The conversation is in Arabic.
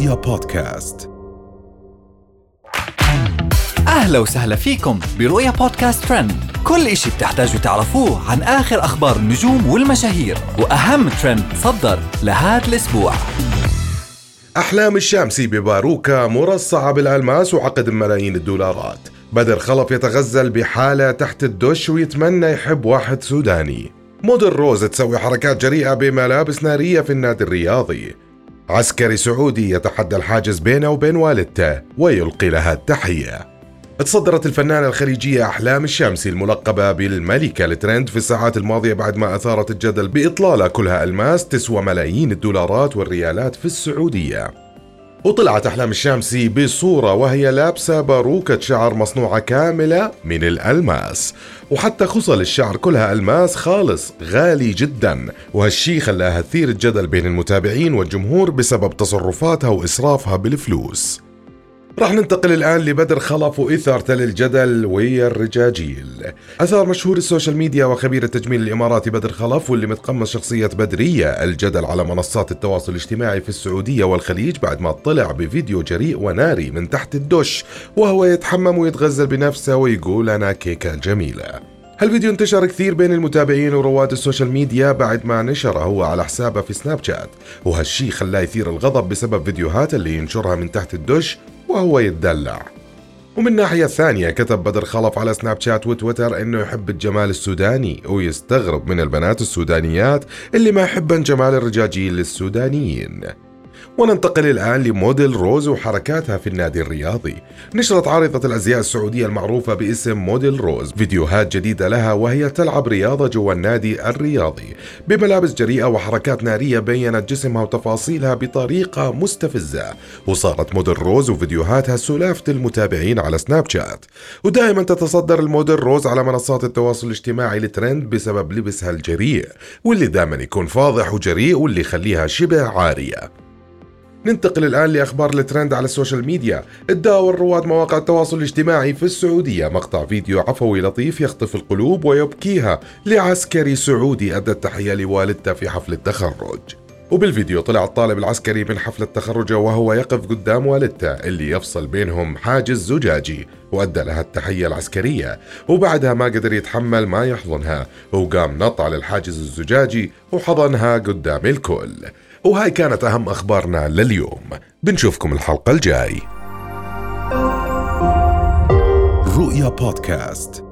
رؤيا بودكاست. أهلا وسهلا فيكم برؤيا بودكاست ترند. كل إشي بتحتاجوا تعرفوه عن آخر أخبار النجوم والمشاهير وأهم ترند صدر لهذا الأسبوع. أحلام الشامسي بباروكا مرصعة بالألماس وعقد ملايين الدولارات. بدر خلف يتغزل بحالة تحت الدش ويتمنى يحب واحد سوداني. موديل روز تسوي حركات جريئة بملابس نارية في النادي الرياضي. عسكري سعودي يتحدى الحاجز بينه وبين والدته ويلقي لها التحية. تصدرت الفنانة الخليجية أحلام الشامسي الملقبة بالملكة الترند في الساعات الماضية بعد ما أثارت الجدل بإطلالة كلها ألماس تسوى ملايين الدولارات والريالات في السعودية. وطلعت أحلام الشامسي بصورة وهي لابسة باروكة شعر مصنوعة كاملة من الألماس. وحتى خصل الشعر كلها ألماس خالص غالي جدا. وهالشي خلاها تثير الجدل بين المتابعين والجمهور بسبب تصرفاتها وإسرافها بالفلوس. راح ننتقل الآن لبدر خلف وإثارته للجدل ويا الرجاجيل. أثار مشهور السوشيال ميديا وخبير التجميل الإماراتي بدر خلف واللي متقمص شخصية بدرية الجدل على منصات التواصل الاجتماعي في السعودية والخليج بعد ما طلع بفيديو جريء وناري من تحت الدش وهو يتحمم ويتغزل بنفسه ويقول أنا كيكة جميلة هالفيديو انتشر كثير بين المتابعين ورواد السوشيال ميديا بعد ما نشره هو على حسابه في سناب شات. وهالشي خلاه يثير الغضب بسبب فيديوهات اللي ينشرها من تحت الدش وهو يتدلع. ومن الناحية الثانية كتب بدر خلف على سناب شات وتويتر إنه يحب الجمال السوداني ويستغرب من البنات السودانيات اللي ما يحبن جمال الرجاجيل السودانيين. وننتقل الآن لموديل روز وحركاتها في النادي الرياضي. نشرت عارضة الأزياء السعودية المعروفة باسم موديل روز فيديوهات جديدة لها وهي تلعب رياضة جوا النادي الرياضي. بملابس جريئة وحركات نارية بينت جسمها وتفاصيلها بطريقة مستفزة. وصارت موديل روز وفيديوهاتها سالفة المتابعين على سناب شات. ودائما تتصدر الموديل روز على منصات التواصل الاجتماعي الترند بسبب لبسها الجريء واللي دائما يكون فاضح وجريء واللي يخليها شبه عارية. ننتقل الآن لأخبار الترند على السوشيال ميديا. تداول رواد مواقع التواصل الاجتماعي في السعودية مقطع فيديو عفوي لطيف يخطف القلوب ويبكيها لعسكري سعودي أدى التحية لوالدته في حفل التخرج. وبالفيديو طلع الطالب العسكري من حفلة تخرجه وهو يقف قدام والدته اللي يفصل بينهم حاجز زجاجي وأدى لها التحية العسكرية. وبعدها ما قدر يتحمل ما يحضنها وقام نط على الحاجز الزجاجي وحضنها قدام الكل. وهاي كانت أهم أخبارنا لليوم. بنشوفكم الحلقة الجاي. رؤيا بودكاست.